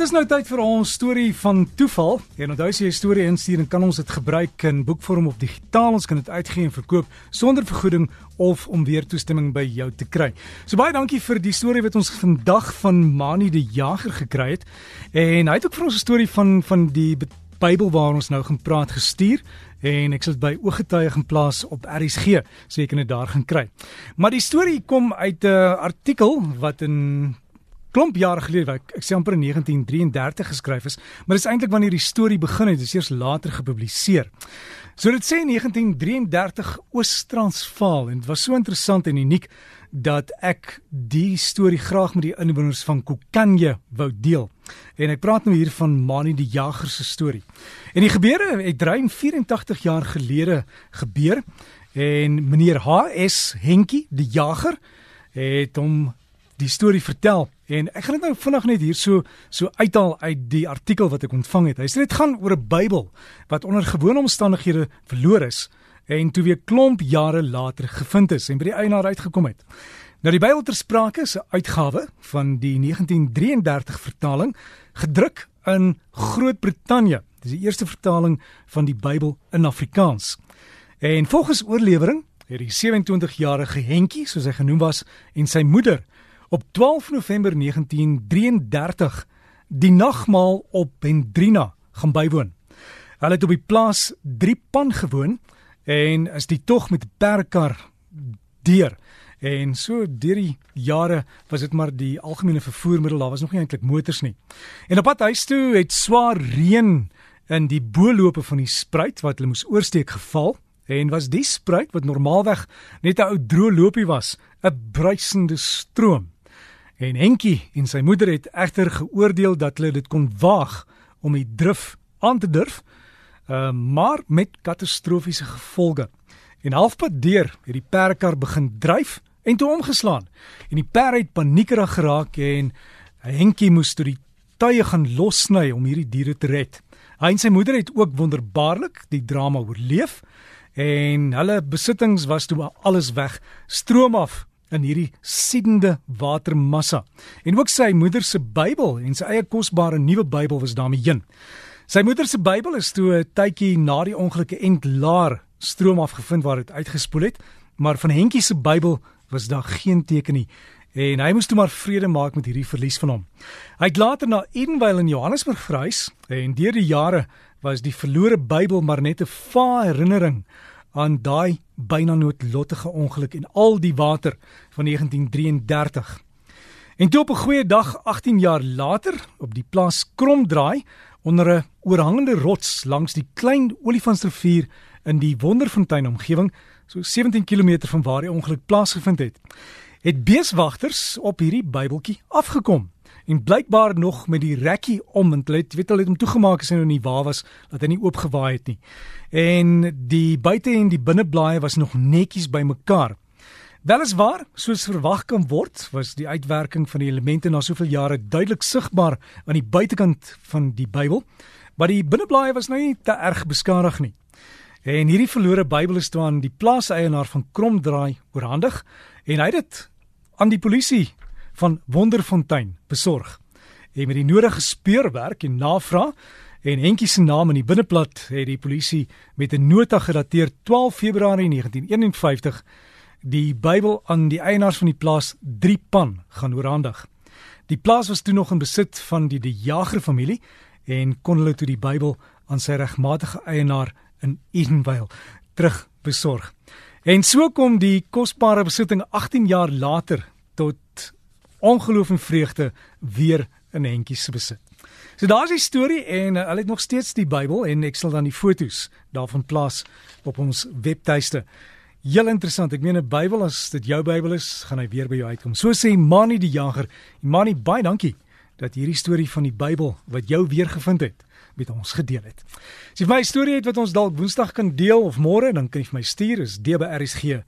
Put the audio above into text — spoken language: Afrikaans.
Dis nou tyd vir ons storie van toeval. En onthou as jy 'n storie instuur, dan kan ons dit gebruik in boekvorm of digitaal. Ons kan dit uitgee en verkoop sonder vergoeding of om weer toestemming by jou te kry. So baie dankie vir die storie wat ons vandag van Mani die Jager gekry het. En hy het ook vir ons 'n storie van van die Bybel waar ons nou gaan praat gestuur en ek sal dit by ooggetuie gaan plaas op RSG, so jy kan dit daar gaan kry. Maar die storie kom uit 'n artikel wat in klomp jare gelede, ek, ek sê amper in 1933 geskryf is, maar dit is eintlik wanneer die storie begin het, dit is eers later gepubliseer. So dit sê 1933 Oos-Transvaal en dit was so interessant en uniek dat ek die storie graag met die inwoners van Kokanje wou deel. En ek praat nou hier van Mani die Jager se storie. En die gebeure het drein 84 jaar gelede gebeur en meneer HS Henkie die Jager het hom die storie vertel en ek gaan dit nou vinnig net hier so so uithaal uit die artikel wat ek ontvang het. Hy sê dit gaan oor 'n Bybel wat onder gewone omstandighede verloor is en toe weer klomp jare later gevind is en by die eienaar uitgekom het. Nou die Bybel ter sprake is 'n uitgawe van die 1933 vertaling gedruk in Groot-Brittanje. Dis die eerste vertaling van die Bybel in Afrikaans. En volgens oorlewering het die 27-jarige Henkie, soos hy genoem was, en sy moeder op 12 November 1933 die nagmaal op Hendrina gaan bywoon. Hulle het op die plaas Driepan gewoon en is die tog met perkar deur. En so deur die jare was dit maar die algemene vervoermiddel, daar was nog nie eintlik motors nie. En op pad huis toe het swaar reën in die boelope van die spruit wat hulle moes oorsteek geval en was die spruit wat normaalweg net 'n ou droë loopie was, 'n bruisende stroom. En Henkie en sy moeder het egter geoordeel dat hulle dit kon waag om die drif aan te durf, uh, maar met katastrofiese gevolge. En halfpad deur het die perdkar begin dryf en toe omgeslaan. En die perd het paniekerig geraak en Henkie moes toe die tye gaan lossny om hierdie diere te red. Hy en sy moeder het ook wonderbaarlik die drama oorleef en hulle besittings was toe alles weg, stroom af in hierdie siedende watermassa. En ook sy moeder se Bybel en sy eie kosbare nuwe Bybel was daarmee heen. Sy moeder se Bybel is toe 'n tydjie na die ongelukke entlaar stroom afgevind waar dit uitgespoel het, maar van Hentjie se Bybel was daar geen teken nie en hy moes toe maar vrede maak met hierdie verlies van hom. Hy het later na Edenvale in Johannesburg verhuis en deur die jare was die verlore Bybel maar net 'n vae herinnering aan daai byna noodlottige ongeluk en al die water van 1933. En toe op 'n goeie dag 18 jaar later op die plaas Kromdraai onder 'n oorhangende rots langs die klein Olifantsrivier in die Wonderfontein omgewing, so 17 km van waar die ongeluk plaasgevind het, het beeswagters op hierdie Bybeltjie afgekom en blykbaar nog met die rekkie om en hulle weet hulle het hom toegemaak as hy nou nie waar was dat hy nie oopgewaai het nie. En die buite en die binneblaaie was nog netjies bymekaar. Weliswaar, soos verwag kan word, was die uitwerking van die elemente na soveel jare duidelik sigbaar aan die buitekant van die Bybel, maar die binneblaaie was nou nie te erg beskadig nie. En hierdie verlore Bybel is toe aan die plaaseienaar van Kromdraai oorhandig en hy het dit aan die polisie van Wonderfontein besorg. En met die nodige speurwerk en navraag en Henkie se naam in die binneplat het die polisie met 'n nota gedateer 12 Februarie 1951 die Bybel aan die eienaars van die plaas Driepan gaan oorhandig. Die plaas was toe nog in besit van die De Jager familie en kon hulle toe die Bybel aan sy regmatige eienaar in Edenvale terug besorg. En so kom die kosbare besitting 18 jaar later tot ongeloof en vreugde weer in Hentjies se besit. So daar's die storie en uh, hulle het nog steeds die Bybel en ek sal dan die fotos daarvan plaas op ons webtuiste. Heel interessant. Ek meen 'n Bybel as dit jou Bybel is, gaan hy weer by jou uitkom. So sê Mani die Jager. Mani, baie dankie dat hierdie storie van die Bybel wat jou weer gevind het met ons gedeel het. As jy my storie het wat ons dalk Woensdag kan deel of môre, dan kan jy vir my stuur is dbrsg.co.za.